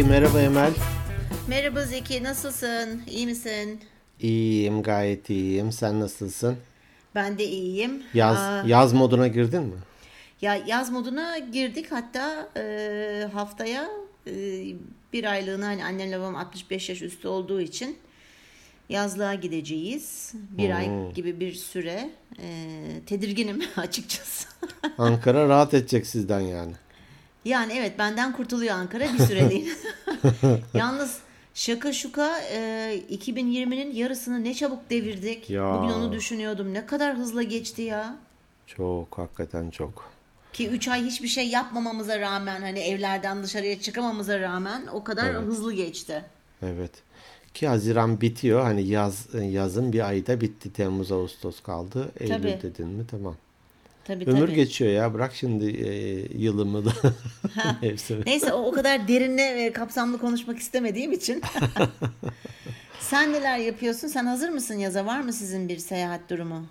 Zeki, merhaba Emel. Merhaba Zeki, nasılsın? İyi misin? İyiyim, gayet iyiyim. Sen nasılsın? Ben de iyiyim. Yaz Aa, yaz moduna girdin mi? ya yaz moduna girdik hatta e, haftaya e, bir aylığına hani annemle babam 65 yaş üstü olduğu için yazlığa gideceğiz. Bir ay gibi bir süre. E, tedirginim açıkçası. Ankara rahat edecek sizden yani. Yani evet benden kurtuluyor Ankara bir süreliğine. Yalnız şaka şuka e, 2020'nin yarısını ne çabuk devirdik. Ya. Bugün onu düşünüyordum. Ne kadar hızlı geçti ya. Çok, hakikaten çok. Ki 3 ay hiçbir şey yapmamamıza rağmen hani evlerden dışarıya çıkamamıza rağmen o kadar hızlı geçti. Evet. Ki Haziran bitiyor. Hani yaz yazın bir ayda bitti. Temmuz, Ağustos kaldı. Eylül Tabii. dedin mi? Tamam. Tabii Ömür tabii. geçiyor ya. Bırak şimdi e, yılımı da. Neyse o, o kadar derinle ve kapsamlı konuşmak istemediğim için. Sen neler yapıyorsun? Sen hazır mısın yaza? Var mı sizin bir seyahat durumu?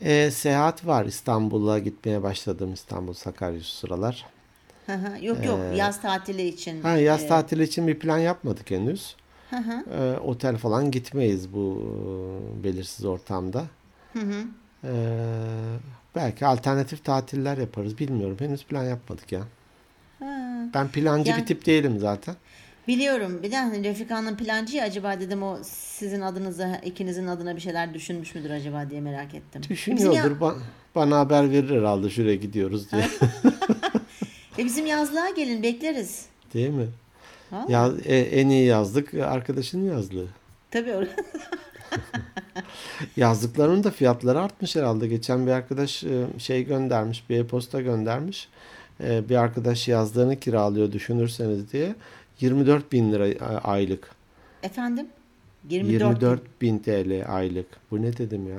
E, seyahat var. İstanbul'a gitmeye başladım. İstanbul, Sakarya şu sıralar. Hı hı. yok yok yaz tatili için. Ee, Ha, yaz e, tatili için bir plan yapmadık henüz. hı hı. Ee, otel falan gitmeyiz bu e, belirsiz ortamda. Ee, belki alternatif tatiller yaparız. Bilmiyorum. Henüz plan yapmadık ya. Ha. Ben plancı Yani- bir tip değilim zaten. Biliyorum. Bir de hani Refika'nın plancı ya, acaba dedim o sizin adınıza ikinizin adına bir şeyler düşünmüş müdür acaba diye merak ettim. Bizim ya- Düşünüyordur. Ba- bana haber verir herhalde şuraya gidiyoruz diye. E bizim yazlığa gelin bekleriz. Değil mi? Ha? Ya, e, en iyi yazlık arkadaşının yazlığı. Tabii or- Yazlıkların da fiyatları artmış herhalde. Geçen bir arkadaş e, şey göndermiş, bir e-posta göndermiş. E, Bir arkadaş yazlığını kiralıyor düşünürseniz diye. 24 bin lira e, aylık. Efendim? 24. 24 bin TL aylık. Bu ne dedim ya?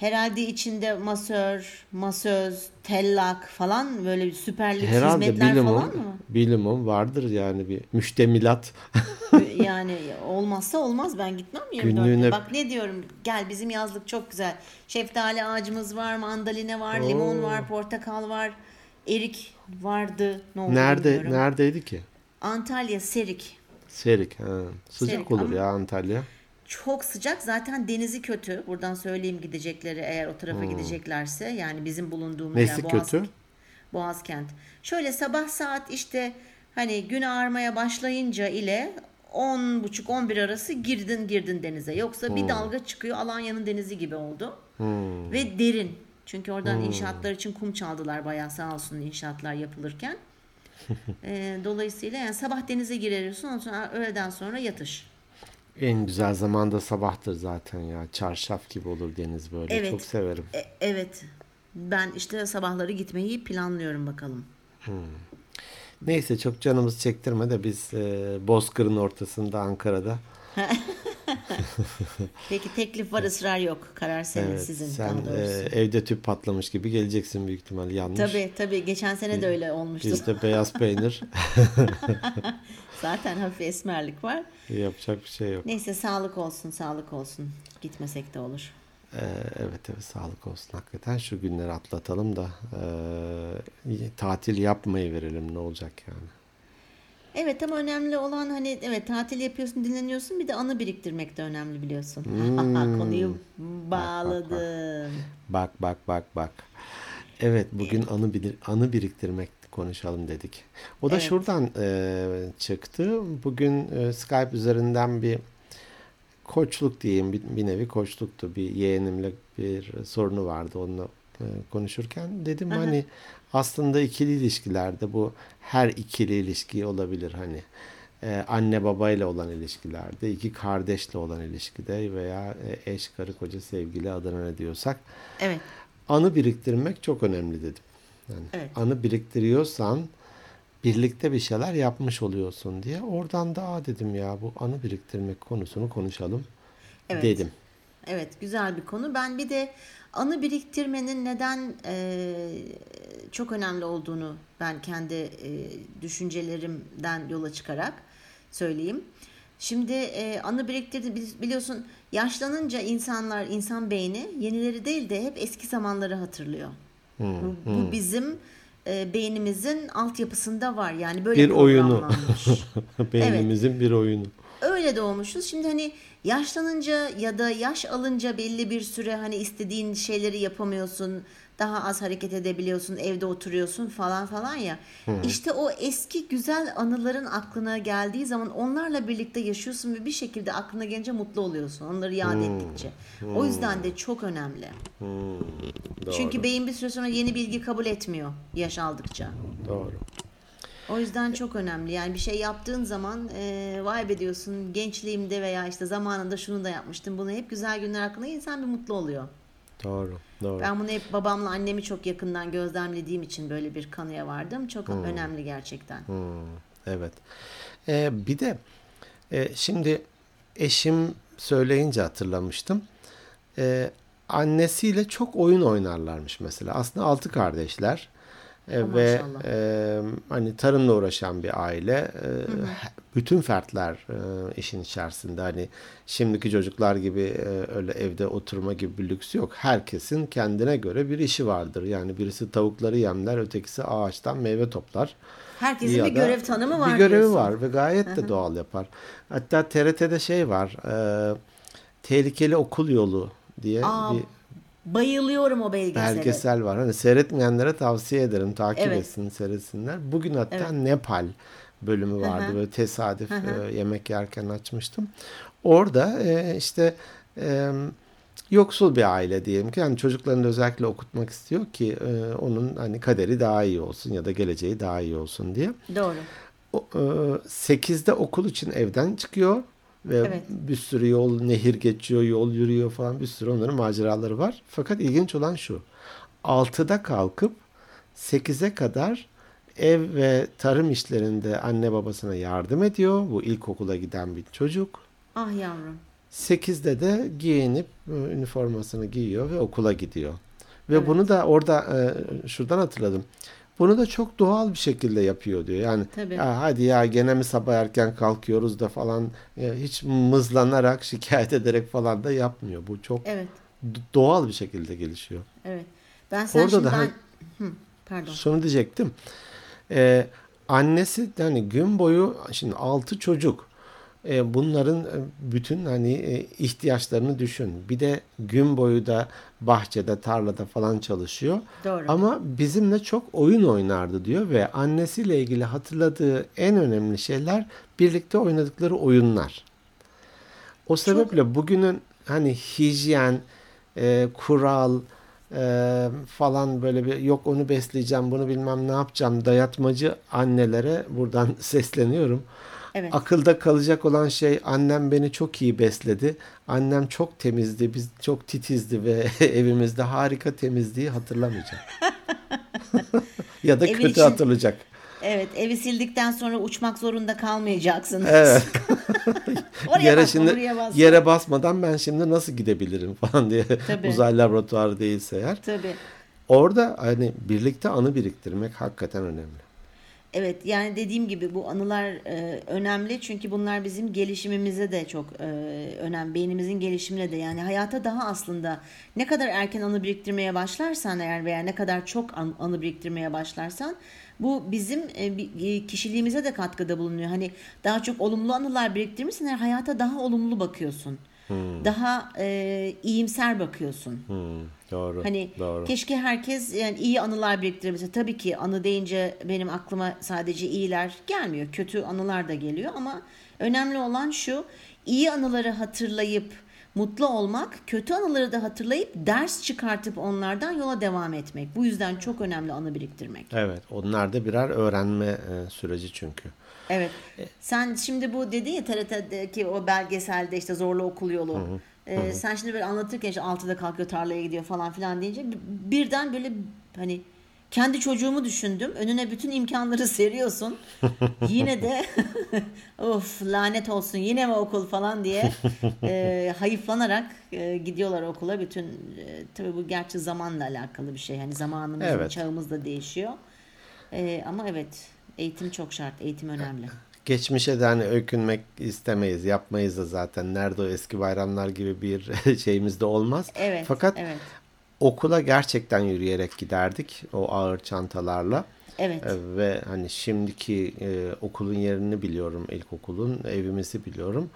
Herhalde içinde masör, masöz, tellak falan böyle bir süper lüks Herhalde hizmetler bilimum, falan mı? bilimum vardır yani bir müştemilat. yani olmazsa olmaz ben gitmem 24 Günlüğüne- Bak ne diyorum gel bizim yazlık çok güzel. Şeftali ağacımız var, mandalina var, limon var, portakal var, erik vardı. Ne oldu Nerede bilmiyorum. neredeydi ki? Antalya, Serik. Serik. Ha. Sıcak Serik olur ama- ya Antalya. Çok sıcak. Zaten denizi kötü. Buradan söyleyeyim gidecekleri eğer o tarafa gideceklerse. Yani bizim bulunduğumuz Hmm. Nesi yer Boğaz, kötü? Boğaz kent. Şöyle sabah saat işte hani gün ağarmaya başlayınca ile 10.30-11 arası girdin girdin denize. Yoksa Hmm. bir dalga çıkıyor Alanya'nın denizi gibi oldu. Ve derin. Çünkü oradan Hmm. inşaatlar için kum çaldılar bayağı sağ olsun inşaatlar yapılırken. Ee, dolayısıyla yani sabah denize giriyorsun ondan sonra öğleden sonra yatış. En güzel zamanda sabahtır zaten ya. Çarşaf gibi olur deniz böyle. Evet. Çok severim. E, evet. Ben işte sabahları gitmeyi planlıyorum bakalım. Neyse çok canımız çektirme de biz e, Bozkır'ın ortasında Ankara'da. Peki teklif var ısrar yok. Karar senin Evet, sizin sen e, evde tüp patlamış gibi geleceksin büyük ihtimal yanlış. Tabii tabii geçen sene de öyle olmuştu. Bizde beyaz peynir Zaten hafif esmerlik var. yapacak bir şey yok. Neyse sağlık olsun sağlık olsun. Gitmesek de olur. E, evet evet sağlık olsun hakikaten şu günleri atlatalım da e, tatil yapmayı verelim ne olacak yani. Evet ama önemli olan hani evet tatil yapıyorsun dinleniyorsun bir de anı biriktirmek de önemli biliyorsun. Hmm. Konuyu bağladım. Bak bak bak bak. Evet bugün anı bilir, anı biriktirmek konuşalım dedik. O da Evet. şuradan e, çıktı. Bugün e, Skype üzerinden bir koçluk diyeyim bir, bir nevi koçluktu. Bir yeğenimle bir sorunu vardı onunla e, konuşurken dedim hani aslında ikili ilişkilerde bu her ikili ilişki olabilir hani e, anne babayla olan ilişkilerde iki kardeşle olan ilişkide veya e, eş karı koca sevgili adına ne diyorsak Evet. anı biriktirmek çok önemli dedim. Yani Evet. anı biriktiriyorsan birlikte bir şeyler yapmış oluyorsun diye. Oradan da dedim ya bu anı biriktirmek konusunu konuşalım Evet. dedim. Evet güzel bir konu. Ben bir de anı biriktirmenin neden e, çok önemli olduğunu ben kendi e, düşüncelerimden yola çıkarak söyleyeyim. Şimdi e, anı biriktirdi bili- biliyorsun yaşlanınca insanlar insan beyni yenileri değil de hep eski zamanları hatırlıyor. Bu, bu bizim e, beynimizin altyapısında var. Yani böyle Bir oyunu. Beynimizin bir oyunu. Öyle doğmuşuz. Şimdi hani yaşlanınca ya da yaş alınca belli bir süre hani istediğin şeyleri yapamıyorsun. Daha az hareket edebiliyorsun, evde oturuyorsun falan falan ya. İşte o eski güzel anıların aklına geldiği zaman onlarla birlikte yaşıyorsun ve bir şekilde aklına gelince mutlu oluyorsun. Onları yad ettikçe. O yüzden de çok önemli. Doğru. Çünkü beyin bir süre sonra yeni bilgi kabul etmiyor yaş aldıkça. Doğru. O yüzden çok önemli. Yani bir şey yaptığın zaman e, vay be diyorsun gençliğimde veya işte zamanında şunu da yapmıştım. Bunu hep güzel günler aklına insan bir mutlu oluyor. Doğru. Doğru. Ben bunu hep babamla annemi çok yakından gözlemlediğim için böyle bir kanıya vardım. Çok önemli gerçekten. Hmm, evet. Ee, bir de e, şimdi eşim söyleyince hatırlamıştım. Ee, annesiyle çok oyun oynarlarmış mesela. Aslında altı kardeşler. Oh, ve e, hani tarımla uğraşan bir aile. Ee, bütün fertler e, işin içerisinde. Hani şimdiki çocuklar gibi e, öyle evde oturma gibi bir lüks yok. Herkesin kendine göre bir işi vardır. Yani birisi tavukları yemler, ötekisi ağaçtan meyve toplar. Herkesin Ya bir görev tanımı var Bir görevi diyorsun. var ve gayet de doğal yapar. Hatta TRT'de şey var. e, tehlikeli okul yolu diye Aa, bir Bayılıyorum o belgesele. belgesel var. Hani seyretmeyenlere tavsiye ederim. Takip Evet. etsin, seyretsinler. Bugün hatta Evet. Nepal bölümü vardı. Böyle tesadüf e, yemek yerken açmıştım. Orada e, işte e, yoksul bir aile diyelim ki yani çocuklarını özellikle okutmak istiyor ki e, onun hani kaderi daha iyi olsun ya da geleceği daha iyi olsun diye. Doğru. O, e, 8'de okul için evden çıkıyor ve Evet. bir sürü yol, nehir geçiyor, yol yürüyor falan bir sürü onların maceraları var. Fakat ilginç olan şu. 6'da kalkıp 8'e kadar ev ve tarım işlerinde anne babasına yardım ediyor. Bu ilkokula giden bir çocuk. Ah yavrum. 8'de de giyinip e, üniformasını giyiyor ve okula gidiyor. Ve bunu da orada e, şuradan hatırladım. Bunu da çok doğal bir şekilde yapıyor diyor. Yani Tabii. "Ya hadi ya gene mi sabah erken kalkıyoruz da falan e, hiç mızlanarak şikayet ederek falan da yapmıyor. Bu çok Evet. doğal bir şekilde gelişiyor. Evet. Ben sen Orada şimdi da ben... Hı, pardon. Şunu diyecektim. Ee, annesi yani gün boyu şimdi altı çocuk. Ee, bunların e, bütün hani e, ihtiyaçlarını düşün. Bir de gün boyu da bahçede, tarlada falan çalışıyor. Doğru. Ama bizimle çok oyun oynardı diyor ve annesiyle ilgili hatırladığı en önemli şeyler birlikte oynadıkları oyunlar. O sebeple bugünün hani hijyen, e, kural e, falan böyle bir yok onu besleyeceğim, bunu bilmem ne yapacağım dayatmacı annelere buradan sesleniyorum. Evet. Akılda kalacak olan şey annem beni çok iyi besledi. Annem çok temizdi, biz çok titizdi ve evimizde harika temizliği hatırlamayacak. ya da Evin kötü için- hatırlayacak. Evet, evi sildikten sonra uçmak zorunda kalmayacaksınız. Evet. Oraya yere basma, şimdi basma. yere basmadan ben şimdi nasıl gidebilirim falan diye Tabii. uzay laboratuvarı değilse eğer. Tabii. Orada hani birlikte anı biriktirmek hakikaten önemli. Evet yani dediğim gibi bu anılar e, önemli çünkü bunlar bizim gelişimimize de çok e, önemli. Beynimizin gelişimine de yani hayata daha aslında ne kadar erken anı biriktirmeye başlarsan eğer veya ne kadar çok an- anı biriktirmeye başlarsan bu bizim e, e, kişiliğimize de katkıda bulunuyor. Hani daha çok olumlu anılar biriktirmişsin eğer hayata daha olumlu bakıyorsun. Daha e, iyimser bakıyorsun. Hmm, doğru. Hani doğru. keşke herkes yani iyi anılar biriktirebilse. Tabii ki anı deyince benim aklıma sadece iyiler gelmiyor. Kötü anılar da geliyor ama önemli olan şu iyi anıları hatırlayıp mutlu olmak, kötü anıları da hatırlayıp ders çıkartıp onlardan yola devam etmek. Bu yüzden çok önemli anı biriktirmek. Evet, onlar da birer öğrenme e, süreci çünkü. Evet. Sen şimdi bu dedin ya TRT'deki o belgeselde işte zorlu okul yolu. Ee, sen şimdi böyle anlatırken işte 6'da kalkıyor tarlaya gidiyor falan filan deyince birden böyle hani kendi çocuğumu düşündüm. Önüne bütün imkanları seriyorsun. Yine de of lanet olsun yine mi okul falan diye e, hayıflanarak e, gidiyorlar okula. Bütün e, tabii bu gerçi zamanla alakalı bir şey. Hani zamanımız, Evet. çağımız da değişiyor. E, ama evet eğitim çok şart. Eğitim önemli. Geçmişe de hani öykünmek istemeyiz, yapmayız da zaten. Nerede o eski bayramlar gibi bir şeyimiz de olmaz. Evet. Fakat evet. okula gerçekten yürüyerek giderdik o ağır çantalarla. Evet. E, ve hani şimdiki e, okulun yerini biliyorum, ilkokulun evimizi biliyorum.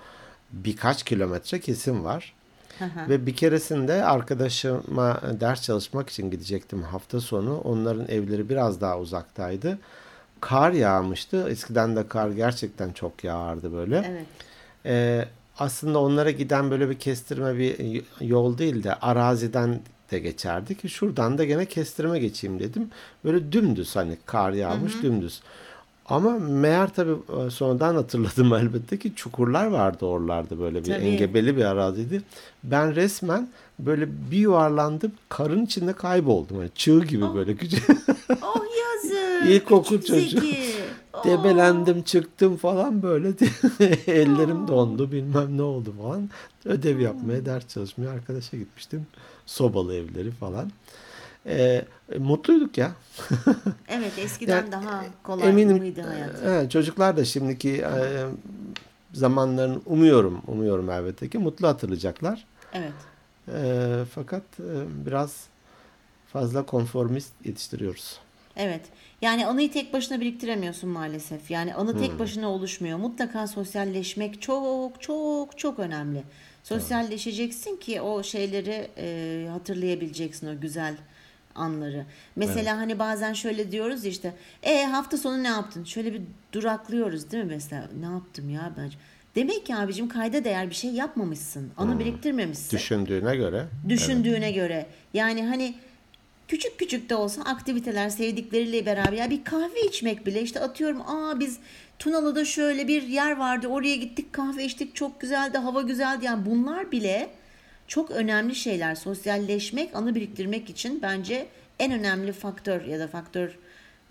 Birkaç kilometre kesim var. Ve bir keresinde arkadaşıma ders çalışmak için gidecektim hafta sonu. Onların evleri biraz daha uzaktaydı. Kar yağmıştı. Eskiden de kar gerçekten çok yağardı böyle. Evet. Ee, aslında onlara giden böyle bir kestirme bir yol değil de araziden de geçerdik. Şuradan da gene kestirme geçeyim dedim. Böyle dümdüz hani kar yağmış hı hı. dümdüz. Ama meğer tabii e, sonradan hatırladım elbette ki çukurlar vardı oralarda böyle bir tabii. engebeli bir araziydi. Ben resmen böyle bir yuvarlandım karın içinde kayboldum. Yani çığ gibi oh. böyle küçük. oh yazık. İlkokul çocuğu. Oh. Debelendim çıktım falan böyle ellerim oh. dondu bilmem ne oldu falan. Ödev yapmaya ders çalışmaya arkadaşa gitmiştim. Sobalı evleri falan. E, mutluyduk ya. evet eskiden yani, daha kolay eminim, mıydı hayat? E, çocuklar da şimdiki e, zamanlarını umuyorum, umuyorum elbette ki mutlu hatırlayacaklar. Evet. E, fakat e, biraz fazla konformist yetiştiriyoruz. Evet. Yani anıyı tek başına biriktiremiyorsun maalesef. Yani anı tek hmm. başına oluşmuyor. Mutlaka sosyalleşmek çok çok çok önemli. Sosyalleşeceksin ki o şeyleri e, hatırlayabileceksin o güzel anları. Mesela evet. hani bazen şöyle diyoruz işte e hafta sonu ne yaptın? Şöyle bir duraklıyoruz değil mi mesela? Ne yaptım ya ben? Demek ki abicim kayda değer bir şey yapmamışsın. Anı hmm. biriktirmemişsin. Düşündüğüne göre. Düşündüğüne evet. göre. Yani hani küçük küçük de olsa aktiviteler sevdikleriyle beraber ya bir kahve içmek bile işte atıyorum aa biz Tunalı'da şöyle bir yer vardı oraya gittik kahve içtik çok güzeldi hava güzeldi yani bunlar bile çok önemli şeyler. Sosyalleşmek, anı biriktirmek için bence en önemli faktör ya da faktör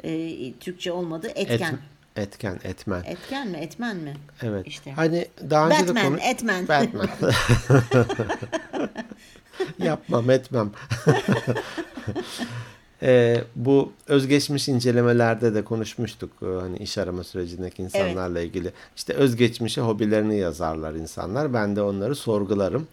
e, Türkçe olmadı etken. Et, etken, etmen. Etken mi, etmen mi? Evet. İşte. Hani daha önce Batman, de konu... etmen. Batman. Yapmam, etmem. E, bu özgeçmiş incelemelerde de konuşmuştuk e, hani iş arama sürecindeki insanlarla evet. ilgili. İşte özgeçmişe hobilerini yazarlar insanlar. Ben de onları sorgularım.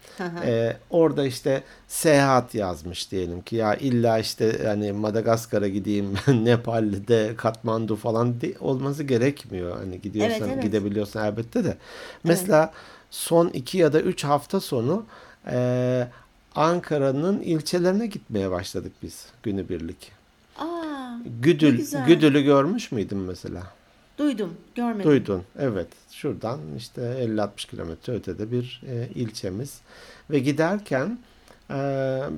E, orada işte seyahat yazmış diyelim ki ya illa işte hani Madagaskar'a gideyim, Nepal'de Katmandu falan de, olması gerekmiyor. Hani gidiyorsan evet, evet. gidebiliyorsan elbette de. Mesela evet. son iki ya da üç hafta sonu e, Ankara'nın ilçelerine gitmeye başladık biz günübirlik. Aa, Güdül, Güdül'ü görmüş müydün mesela? Duydum, görmedim. Duydun, evet. Şuradan işte 50-60 kilometre ötede bir e, ilçemiz. Ve giderken e,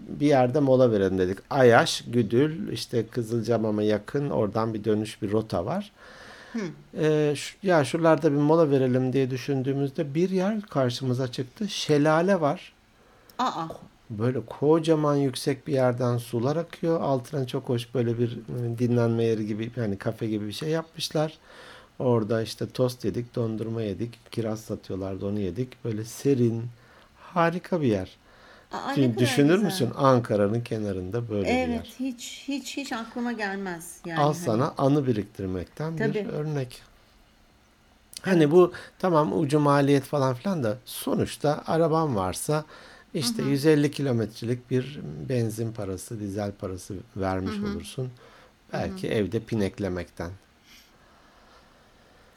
bir yerde mola verelim dedik. Ayaş, Güdül, işte Kızılcamam'a yakın oradan bir dönüş bir rota var. Hı. E, şu, ya şuralarda bir mola verelim diye düşündüğümüzde bir yer karşımıza çıktı. Şelale var. Aa böyle kocaman yüksek bir yerden sular akıyor. Altına çok hoş böyle bir e, dinlenme yeri gibi yani kafe gibi bir şey yapmışlar. Orada işte tost yedik, dondurma yedik, kiraz satıyorlardı onu yedik. Böyle serin, harika bir yer. Aa, Şimdi düşünür güzel. müsün Ankara'nın kenarında böyle evet, bir yer? Evet, hiç hiç hiç aklıma gelmez. Yani Al hani. sana anı biriktirmekten Tabii. bir örnek. Hani evet. bu tamam ucu maliyet falan filan da sonuçta araban varsa işte hı hı. 150 kilometrelik bir benzin parası, dizel parası vermiş hı hı. olursun. Belki hı hı. evde pineklemekten.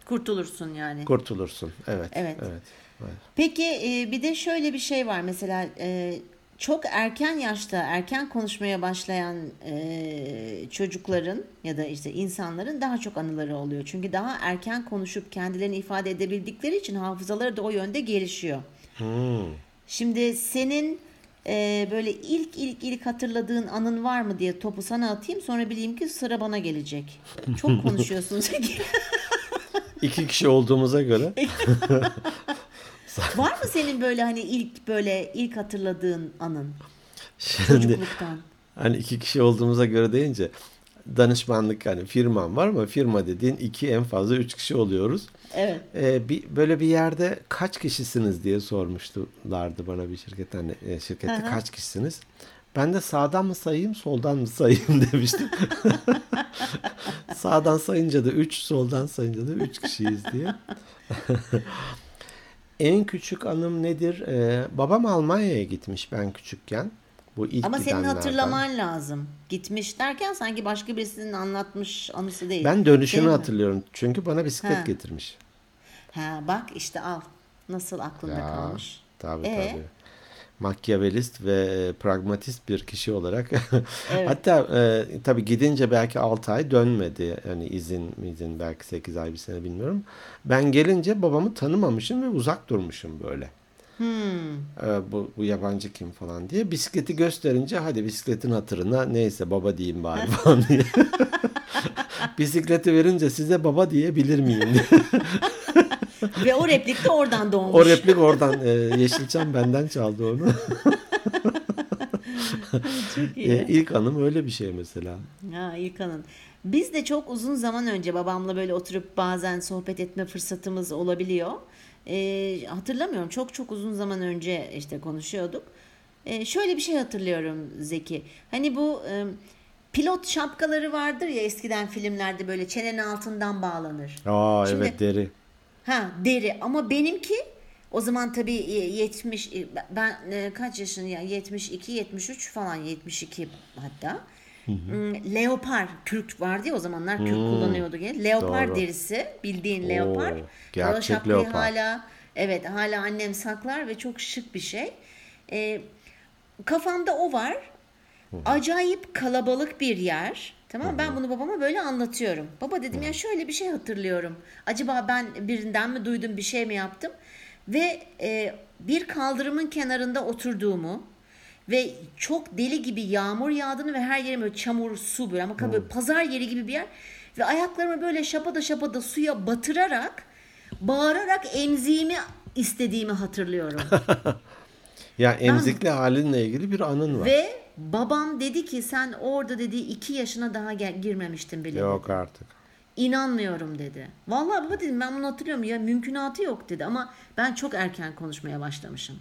Kurtulursun yani. Kurtulursun. Evet. Evet. evet. evet. Peki e, bir de şöyle bir şey var mesela e, çok erken yaşta erken konuşmaya başlayan e, çocukların ya da işte insanların daha çok anıları oluyor. Çünkü daha erken konuşup kendilerini ifade edebildikleri için hafızaları da o yönde gelişiyor. Hmm. Şimdi senin e, böyle ilk ilk ilk hatırladığın anın var mı diye topu sana atayım sonra bileyim ki sıra bana gelecek. Çok konuşuyorsunuz. İki kişi olduğumuza göre. var mı senin böyle hani ilk böyle ilk hatırladığın anın? Şimdi, Çocukluktan. Hani iki kişi olduğumuza göre deyince danışmanlık hani firmam var ama firma dediğin iki en fazla üç kişi oluyoruz. Evet. Ee, bir, böyle bir yerde kaç kişisiniz diye sormuştulardı bana bir şirket hani e, şirkette Aha. kaç kişisiniz? Ben de sağdan mı sayayım soldan mı sayayım demiştim. sağdan sayınca da 3 soldan sayınca da 3 kişiyiz diye. en küçük anım nedir? Ee, babam Almanya'ya gitmiş ben küçükken. Bu ilk Ama senin hatırlaman lazım. Gitmiş derken sanki başka birisinin anlatmış anısı değil. Ben dönüşünü mi? hatırlıyorum. Çünkü bana bisiklet Ha. getirmiş. Ha bak işte al. Nasıl aklında Ya, kalmış. Tabii Ee? tabii. Makyavelist ve e, pragmatist bir kişi olarak. Evet. Hatta e, tabii gidince belki 6 ay dönmedi. Yani izin izin belki 8 ay bir sene bilmiyorum. Ben gelince babamı tanımamışım ve uzak durmuşum böyle. Hmm. E, bu, bu yabancı kim falan diye. Bisikleti gösterince hadi bisikletin hatırına neyse baba diyeyim bari falan diye. Bisikleti verince size baba diyebilir miyim diye. Ve o replik de oradan doğmuş. O replik oradan e, Yeşilçam benden çaldı onu. Çok iyi. E, ilk anım öyle bir şey mesela. Ha İlkan'ın. Biz de çok uzun zaman önce babamla böyle oturup bazen sohbet etme fırsatımız olabiliyor. Ee, hatırlamıyorum çok çok uzun zaman önce işte konuşuyorduk. Ee, şöyle bir şey hatırlıyorum Zeki. Hani bu e, pilot şapkaları vardır ya eskiden filmlerde böyle çenenin altından bağlanır. Aa Şimdi- evet deri. Ha deri ama benimki o zaman tabii e, 70 e, ben e, kaç yaşın ya 72 73 falan 72 hatta. Hmm, Leopar kürk vardı ya o zamanlar kürk kullanıyordu gene. Leopar Doğru. derisi bildiğin leopar. Oo, O gerçek şapkayı leopar. hala evet hala annem saklar ve çok şık bir şey. E, kafamda o var. Acayip kalabalık bir yer. Tamam mı? ben bunu babama böyle anlatıyorum. Baba dedim ya şöyle bir şey hatırlıyorum. Acaba ben birinden mi duydum bir şey mi yaptım? Ve e, bir kaldırımın kenarında oturduğumu ve çok deli gibi yağmur yağdığını ve her yerim böyle çamur, su böyle ama böyle pazar yeri gibi bir yer. Ve ayaklarımı böyle şapada şapada suya batırarak bağırarak emziğimi istediğimi hatırlıyorum. Ya emzikli halinle ilgili bir anın var. Ve babam dedi ki sen orada dedi iki yaşına daha gel- girmemiştin bile. Yok artık. İnanmıyorum dedi. Vallahi baba dedim ben bunu hatırlıyorum ya mümkünatı yok dedi ama ben çok erken konuşmaya başlamışım.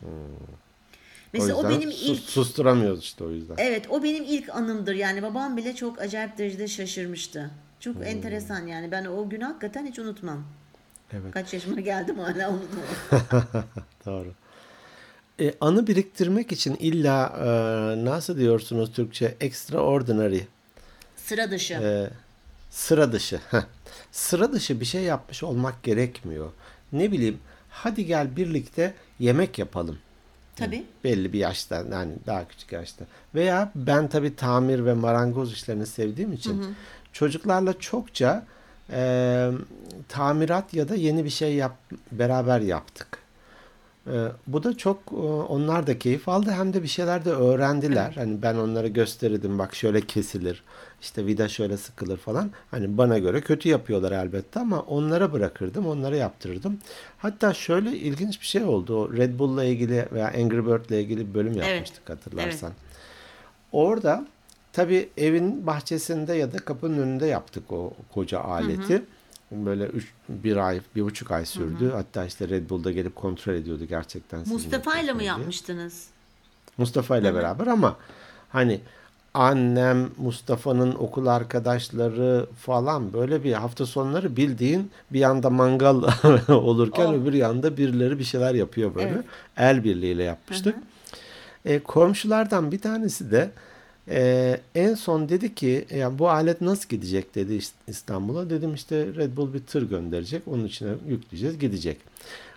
Mesela o, yüzden benim sus- ilk susturamıyoruz işte o yüzden. evet o benim ilk anımdır yani babam bile çok acayip derecede şaşırmıştı. Çok enteresan yani ben o günü hakikaten hiç unutmam. Evet. Kaç yaşıma geldim hala unutmadım. Doğru. E, anı biriktirmek için illa e, nasıl diyorsunuz Türkçe extraordinary Sıra dışı. e, sıra dışı. heh. sıra dışı bir şey yapmış olmak gerekmiyor. Ne bileyim hadi gel birlikte yemek yapalım. Tabii. Belli bir yaşta yani daha küçük yaşta. Veya ben tabii tamir ve marangoz işlerini sevdiğim için çocuklarla çokça e, tamirat ya da yeni bir şey yap, beraber yaptık. E, bu da çok e, onlar da keyif aldı hem de bir şeyler de öğrendiler. Hani ben onlara gösterirdim bak şöyle kesilir. işte vida şöyle sıkılır falan. Hani bana göre kötü yapıyorlar elbette ama onlara bırakırdım, onlara yaptırırdım. Hatta şöyle ilginç bir şey oldu. O Red Bull'la ilgili veya Angry Bird'le ilgili bir bölüm Evet. yapmıştık hatırlarsan. Orada tabii evin bahçesinde ya da kapının önünde yaptık o koca aleti. Böyle üç, bir ay, bir buçuk ay sürdü. Hatta işte Red Bull'da gelip kontrol ediyordu gerçekten. Mustafa ile mi yapmıştınız? Mustafa ile beraber ama hani annem, Mustafa'nın okul arkadaşları falan böyle bir hafta sonları bildiğin bir yanda mangal olurken Oh. öbür yanda birileri bir şeyler yapıyor böyle. Evet. El birliğiyle yapmıştık. E, komşulardan bir tanesi de e, en son dedi ki ya bu alet nasıl gidecek dedi İst- İstanbul'a. Dedim işte Red Bull bir tır gönderecek. Onun içine yükleyeceğiz gidecek.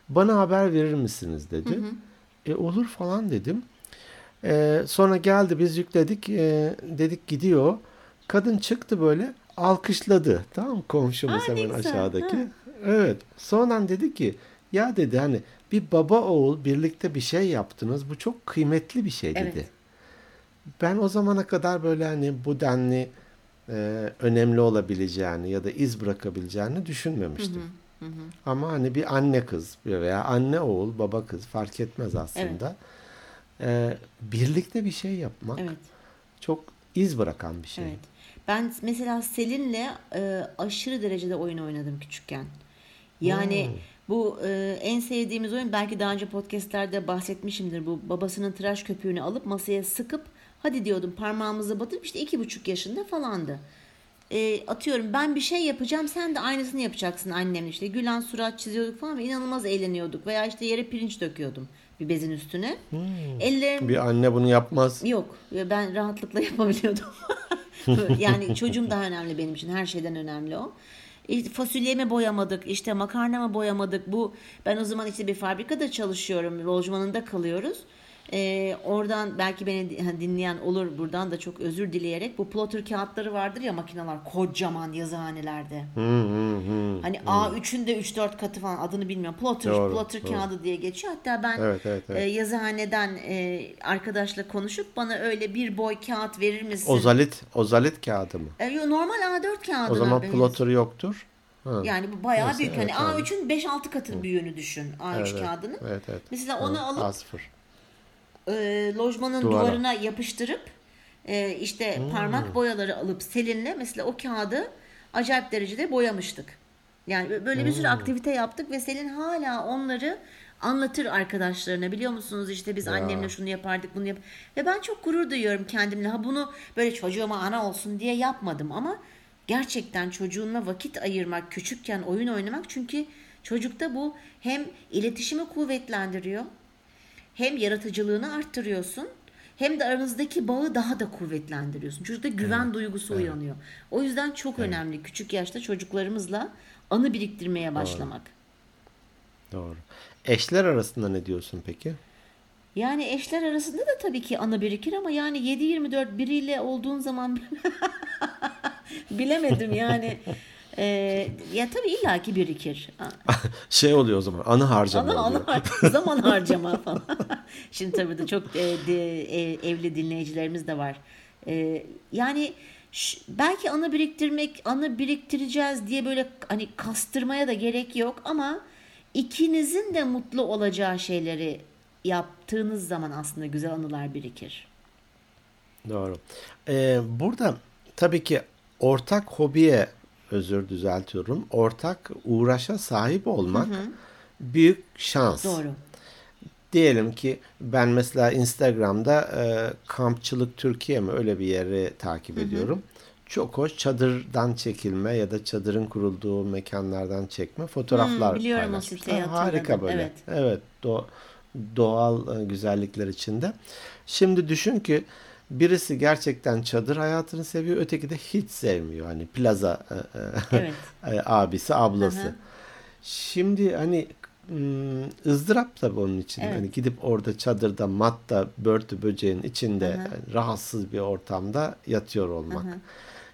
Bana haber verir misiniz dedi. E, olur falan dedim. E, sonra geldi biz yükledik. E, dedik gidiyor. Kadın çıktı böyle alkışladı. Tamam komşumuz Aa, hemen aşağıdaki. ha. Evet. Sonra dedi ki ya dedi hani bir baba oğul birlikte bir şey yaptınız. Bu çok kıymetli bir şey dedi. Evet. Ben o zamana kadar böyle hani bu denli e, önemli olabileceğini ya da iz bırakabileceğini düşünmemiştim. Ama hani bir anne kız veya anne oğul baba kız fark etmez aslında. E, birlikte bir şey yapmak Evet. çok iz bırakan bir şey. Evet. Ben mesela Selin'le e, aşırı derecede oyun oynadım küçükken. Yani bu e, en sevdiğimiz oyun belki daha önce podcastlerde bahsetmişimdir. Bu babasının tıraş köpüğünü alıp masaya sıkıp hadi diyordum parmağımızı batırıp işte iki buçuk yaşında falandı. E, atıyorum ben bir şey yapacağım sen de aynısını yapacaksın annemle işte gülen surat çiziyorduk falan ve inanılmaz eğleniyorduk veya işte yere pirinç döküyordum. bir bezin üstüne. Ellerim Bir anne bunu yapmaz. Yok ben rahatlıkla yapabiliyordum. yani çocuğum daha önemli benim için her şeyden önemli o. İşte fasulyemi boyamadık, işte makarnamı boyamadık. Bu ben o zaman işte bir fabrikada çalışıyorum, lojmanında kalıyoruz. Ee, oradan belki beni dinleyen olur buradan da çok özür dileyerek bu plotter kağıtları vardır ya makineler kocaman yazıhanelerde. Hı hı hı. Hani A3'ün de 3-4 katı falan adını bilmiyorum. Plotter, Doğru, plotter doğru. kağıdı diye geçiyor. Hatta ben Evet, evet, evet. e, yazıhaneden e, arkadaşla konuşup bana öyle bir boy kağıt verir misin? Ozalit, ozalit kağıdı mı? E, yo, normal A4 kağıdına O zaman plotter yoktur. Ha. Yani bu bayağı Neyse, büyük. evet, hani abi. A3'ün 5-6 katı büyüğünü düşün A3 Evet, kağıdının. Evet, evet. Mesela onu alıp A0. E, lojmanın Duvara. duvarına yapıştırıp e, işte Hmm. parmak boyaları alıp Selin'le mesela o kağıdı acayip derecede boyamıştık. Yani böyle bir Hmm. sürü aktivite yaptık ve Selin hala onları anlatır arkadaşlarına biliyor musunuz işte biz annemle şunu yapardık bunu yap ve ben çok gurur duyuyorum kendimle ha bunu böyle çocuğuma ana olsun diye yapmadım ama gerçekten çocuğunla vakit ayırmak küçükken oyun oynamak çünkü çocukta bu hem iletişimi kuvvetlendiriyor hem yaratıcılığını arttırıyorsun hem de aranızdaki bağı daha da kuvvetlendiriyorsun. Çocukta güven duygusu uyanıyor. O yüzden çok önemli küçük yaşta çocuklarımızla anı biriktirmeye başlamak. Doğru. Eşler arasında ne diyorsun peki? Yani eşler arasında da tabii ki anı birikir ama yani 7-24 biriyle olduğun zaman bilemedim yani. Ee, ya tabii illaki birikir. Şey oluyor o zaman. Anı harcama oluyor. anı har- zaman harcama falan. Şimdi tabii de çok e, de, e, evli dinleyicilerimiz de var. E, yani belki anı biriktirmek, anı biriktireceğiz diye böyle hani kastırmaya da gerek yok ama ikinizin de mutlu olacağı şeyleri yaptığınız zaman aslında güzel anılar birikir. Doğru. Ee, burada tabii ki ortak hobiye özür düzeltiyorum. Ortak uğraşa sahip olmak büyük şans. Doğru. Diyelim ki ben mesela Instagram'da e, kampçılık Türkiye mi öyle bir yeri takip ediyorum. Çok hoş çadırdan çekilme ya da çadırın kurulduğu mekanlardan çekme fotoğraflar Hmm, biliyorum o paylaşmışlar. siteyi, Harika böyle. Evet. Evet, do- doğal e, güzellikler içinde. Şimdi düşün ki birisi gerçekten çadır hayatını seviyor, öteki de hiç sevmiyor. Hani plaza e, e, Evet. e, abisi, ablası. Hı hı. Şimdi hani ım, ızdırap tabii onun için. Evet. Hani gidip orada çadırda, matta, börtü böceğin içinde Hı hı. rahatsız bir ortamda yatıyor olmak. Hı hı.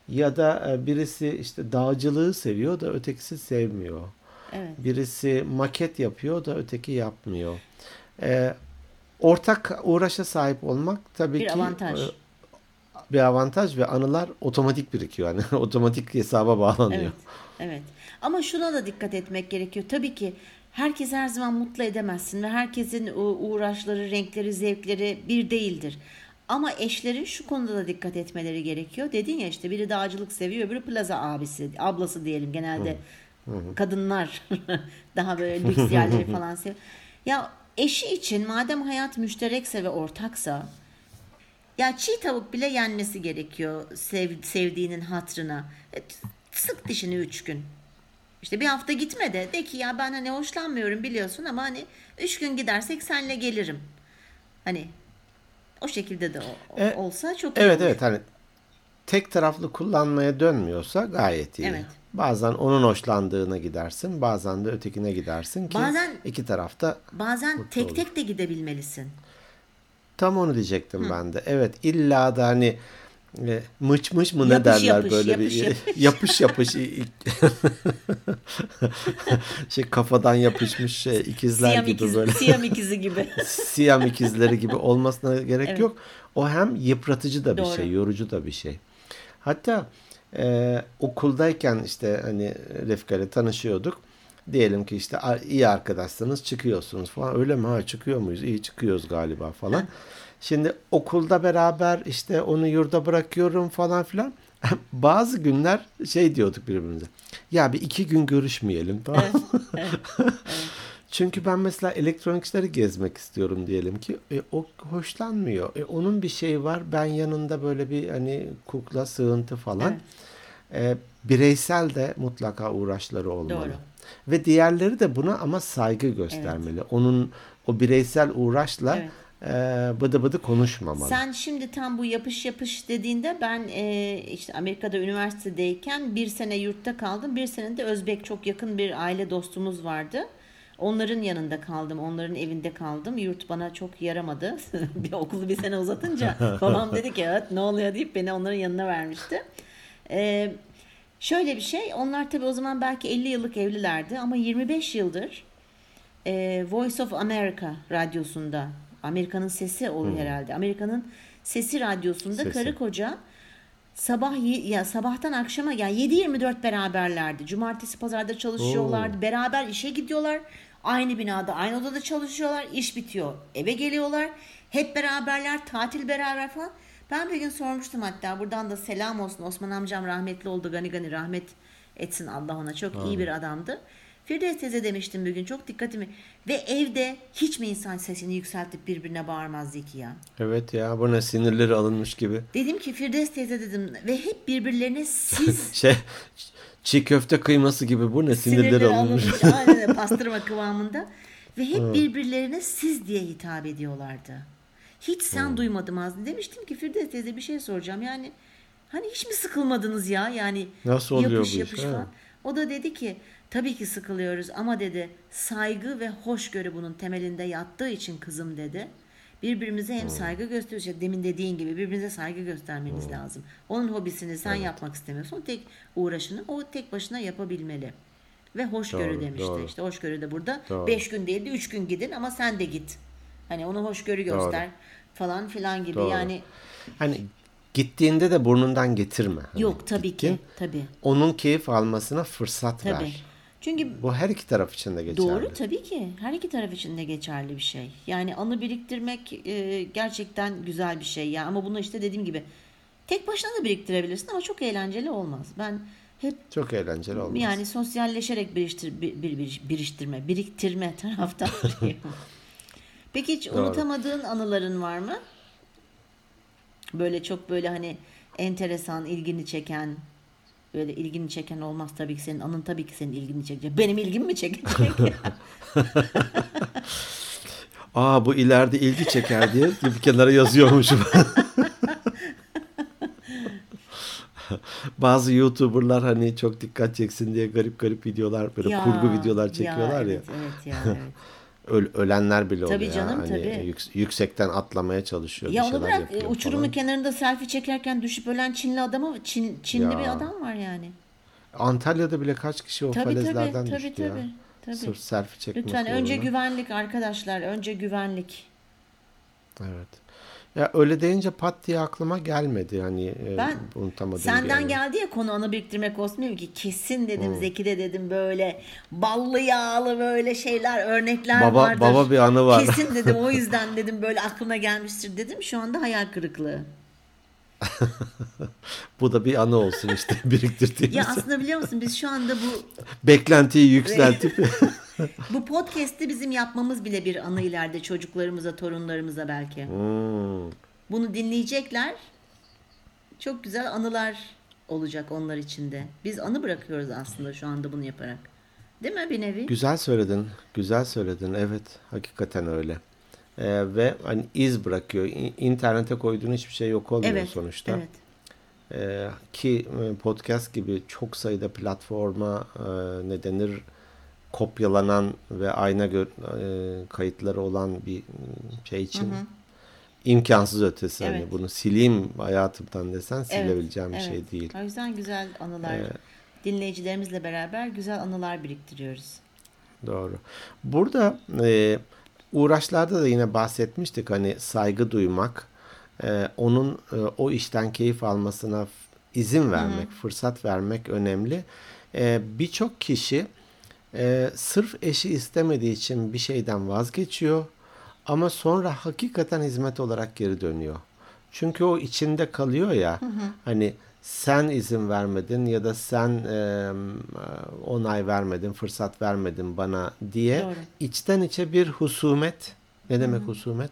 Ya da birisi işte dağcılığı seviyor da ötekisi sevmiyor. Evet. Birisi maket yapıyor da öteki yapmıyor. E, ortak uğraşa sahip olmak tabii Bir ki avantaj. e, bir avantaj ve anılar otomatik birikiyor. Yani otomatik hesaba bağlanıyor. Evet, evet. Ama şuna da dikkat etmek gerekiyor. Tabii ki herkes her zaman mutlu edemezsin ve herkesin uğraşları, renkleri, zevkleri bir değildir. Ama eşlerin şu konuda da dikkat etmeleri gerekiyor. Dedin ya işte biri dağcılık seviyor, öbürü plaza abisi, ablası diyelim genelde. Kadınlar daha böyle lüks yerleri falan seviyor. Ya eşi için madem hayat müşterekse ve ortaksa ya çiğ tavuk bile yenmesi gerekiyor sev, sevdiğinin hatrına. E, sık dişini üç gün. İşte bir hafta gitme de de ki ya ben hani hoşlanmıyorum biliyorsun ama hani üç gün gidersek senle gelirim. Hani o şekilde de o- E, olsa çok iyi Evet olur. evet hani tek taraflı kullanmaya dönmüyorsa gayet iyi. Evet. Bazen onun hoşlandığına gidersin, bazen de ötekine gidersin ki Bazen- iki tarafta Bazen tek olur. tek de gidebilmelisin. tam onu diyecektim ben de. Evet illa da hani e, mıç mıç mı ne Yapış derler yapış, böyle yapış bir yapış. yapış yapış şey kafadan yapışmış şey ikizler Siyam, gibi ikizi, böyle Siyam ikizi gibi. Siyam ikizleri gibi olmasına gerek Evet. yok. O hem yıpratıcı da bir Doğru. şey, yorucu da bir şey. Hatta e, okuldayken işte hani Refika ile tanışıyorduk. Diyelim ki işte iyi arkadaşsanız çıkıyorsunuz falan. Öyle mi? Ha çıkıyor muyuz? İyi çıkıyoruz galiba falan. Şimdi okulda beraber işte onu yurda bırakıyorum falan filan. Bazı günler şey diyorduk birbirimize. Ya bir iki gün görüşmeyelim tamam mı? Çünkü ben mesela elektronik işleri gezmek istiyorum diyelim ki. E, o hoşlanmıyor. E, onun bir şeyi var. Ben yanında böyle bir hani kukla sığıntı falan. E, bireysel de mutlaka uğraşları olmalı. Doğru. Ve diğerleri de buna ama saygı göstermeli. Onun o bireysel uğraşla Evet. e, bıdı bıdı konuşmamalı. Sen şimdi tam bu yapış yapış dediğinde ben e, işte Amerika'da üniversitedeyken bir sene yurtta kaldım. Bir sene de Özbek çok yakın bir aile dostumuz vardı. Onların yanında kaldım. Onların evinde kaldım. Yurt bana çok yaramadı. bir okulu bir sene uzatınca babam dedi ki evet ne oluyor deyip beni onların yanına vermişti. E, şöyle bir şey. Onlar tabii o zaman belki 50 yıllık evlilerdi ama 25 yıldır e, Voice of America radyosunda Amerika'nın sesi oluyor herhalde. Amerika'nın sesi radyosunda Sesi. karı koca sabah ya sabahtan akşama yani 7-24 beraberlerdi. Cumartesi pazarda çalışıyorlardı. Beraber işe gidiyorlar. Aynı binada, aynı odada çalışıyorlar. İş bitiyor. Eve geliyorlar. Hep beraberler, tatil beraber falan. Ben bir gün sormuştum hatta buradan da selam olsun. Osman amcam rahmetli oldu. Gani gani rahmet etsin Allah ona. Çok iyi bir adamdı. Firdevs teyze demiştim bir gün çok dikkatimi. Ve evde hiç mi insan sesini yükseltip birbirine bağırmaz Zeki ya? Evet ya bu ne sinirleri alınmış gibi. Dedim ki Firdevs teyze dedim ve hep birbirlerine siz Şey çiğ köfte kıyması gibi bu ne sinirleri, sinirleri alınmış. alınmış. Aynen pastırma kıvamında. Ve hep birbirlerine siz diye hitap ediyorlardı. Hiç sen duymadım ağzını. Demiştim ki Firdevs teyze bir şey soracağım. Yani hani hiç mi sıkılmadınız ya? Yani Nasıl oluyor yapış bu iş, yapış falan. O da dedi ki tabii ki sıkılıyoruz ama dedi saygı ve hoşgörü bunun temelinde yattığı için kızım dedi. Birbirimize hem saygı gösteriyoruz. işte Demin dediğin gibi birbirinize saygı göstermeniz lazım. Onun hobisini sen yapmak istemiyorsun. Tek uğraşını o tek başına yapabilmeli. Ve hoşgörü Doğru, demişti. doğru. İşte hoşgörü de burada. Doğru. Beş gün değil de üç gün gidin ama sen de git. Hani onu hoşgörü göster falan filan gibi. Doğru. Yani Hani gittiğinde de burnundan getirme. Hani yok tabii gittin, ki. Tabii. Onun keyif almasına fırsat Tabii. ver. Çünkü Bu her iki taraf için de geçerli. Doğru tabii ki. Her iki taraf için de geçerli bir şey. Yani anı biriktirmek e, gerçekten güzel bir şey ya. Ama bunu işte dediğim gibi tek başına da biriktirebilirsin ama çok eğlenceli olmaz. Ben hep Çok eğlenceli olmaz. yani sosyalleşerek biriştir, bir, bir, bir- biriktirme taraftarıyım. Peki hiç Doğru. unutamadığın anıların var mı? Böyle çok böyle hani enteresan, ilgini çeken, böyle ilgini çeken olmaz tabii ki senin anın tabii ki senin ilgini çekecek. Benim ilgimi mi çekecek? Aa bu ileride ilgi çeker diye bir kenara yazıyormuşum. Bazı YouTuber'lar hani çok dikkat çeksin diye garip garip videolar böyle Ya, kurgu videolar çekiyorlar ya. Evet, evet ya. Evet. Öl- ölenler bile Tabii oluyor. canım, hani tabii. yük- yüksekten atlamaya çalışıyor. ya onu bırak yapıyor uçurumun falan. kenarında selfie çekerken düşüp ölen Çinli adama Çin, Çinli Ya. bir adam var yani. Antalya'da bile kaç kişi o Tabii tabii falezlerden tabii düştü tabii. ya. tabii. Sırf selfie çekmek Lütfen önce güvenlik arkadaşlar, önce güvenlik. Evet. Ya öyle deyince pat diye aklıma gelmedi hani e, Ben unutamadığım bir Senden anı. geldi ya konu anı biriktirmek olsun dedim ki kesin dedim Zeki de dedim böyle ballı yağlı böyle şeyler örnekler Baba- vardır. baba bir anı var. Kesin dedim o yüzden dedim böyle aklına gelmiştir dedim. Şu anda hayal kırıklığı. Bu da bir anı olsun işte biriktirdiğimiz. Ya aslında biliyor musun biz şu anda bu Beklentiyi yükseltip bu podcast'i bizim yapmamız bile bir anı ileride çocuklarımıza, torunlarımıza belki. Hmm, Bunu dinleyecekler. Çok güzel anılar olacak onlar için de. Biz anı bırakıyoruz aslında şu anda bunu yaparak. Değil mi bir nevi? güzel söyledin. Güzel söyledin. Evet, hakikaten öyle. Ee, ve hani iz bırakıyor. İnternete koyduğun hiçbir şey yok olmuyor Evet. sonuçta. Evet. Ee, ki e, podcast gibi çok sayıda platforma e, ne denir kopyalanan ve ayna gö- e, kayıtları olan bir e, şey için imkansız ötesi. Hani Evet. bunu sileyim hayatımdan desen Evet, silebileceğim bir evet. şey değil. O yüzden güzel anılar. Dinleyicilerimizle beraber güzel anılar biriktiriyoruz. Doğru. Burada e, uğraşlarda da yine bahsetmiştik hani saygı duymak, e, onun e, o işten keyif almasına izin vermek, fırsat vermek önemli. E, Birçok kişi e, sırf eşi istemediği için bir şeyden vazgeçiyor ama sonra hakikaten hizmet olarak geri dönüyor. Çünkü o içinde kalıyor ya. Hani sen izin vermedin ya da sen e, onay vermedin, fırsat vermedin bana diye Doğru. içten içe bir husumet. Ne demek husumet?